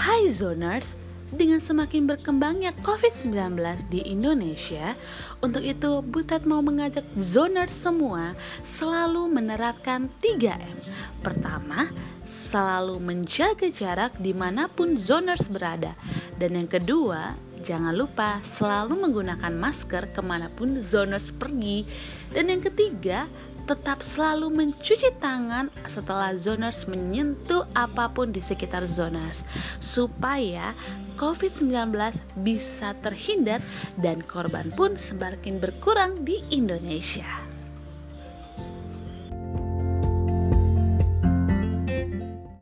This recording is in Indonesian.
Hai Zoners, dengan semakin berkembangnya COVID-19 di Indonesia, untuk itu Butet mau mengajak zoners semua selalu menerapkan 3M. Pertama, selalu menjaga jarak di mana pun zoners berada. Dan yang kedua, jangan lupa selalu menggunakan masker ke mana pun zoners pergi. Dan yang ketiga, tetap selalu mencuci tangan setelah zoners menyentuh apa pun di sekitar zoners supaya COVID-19 bisa terhindar dan korban pun semakin berkurang di Indonesia.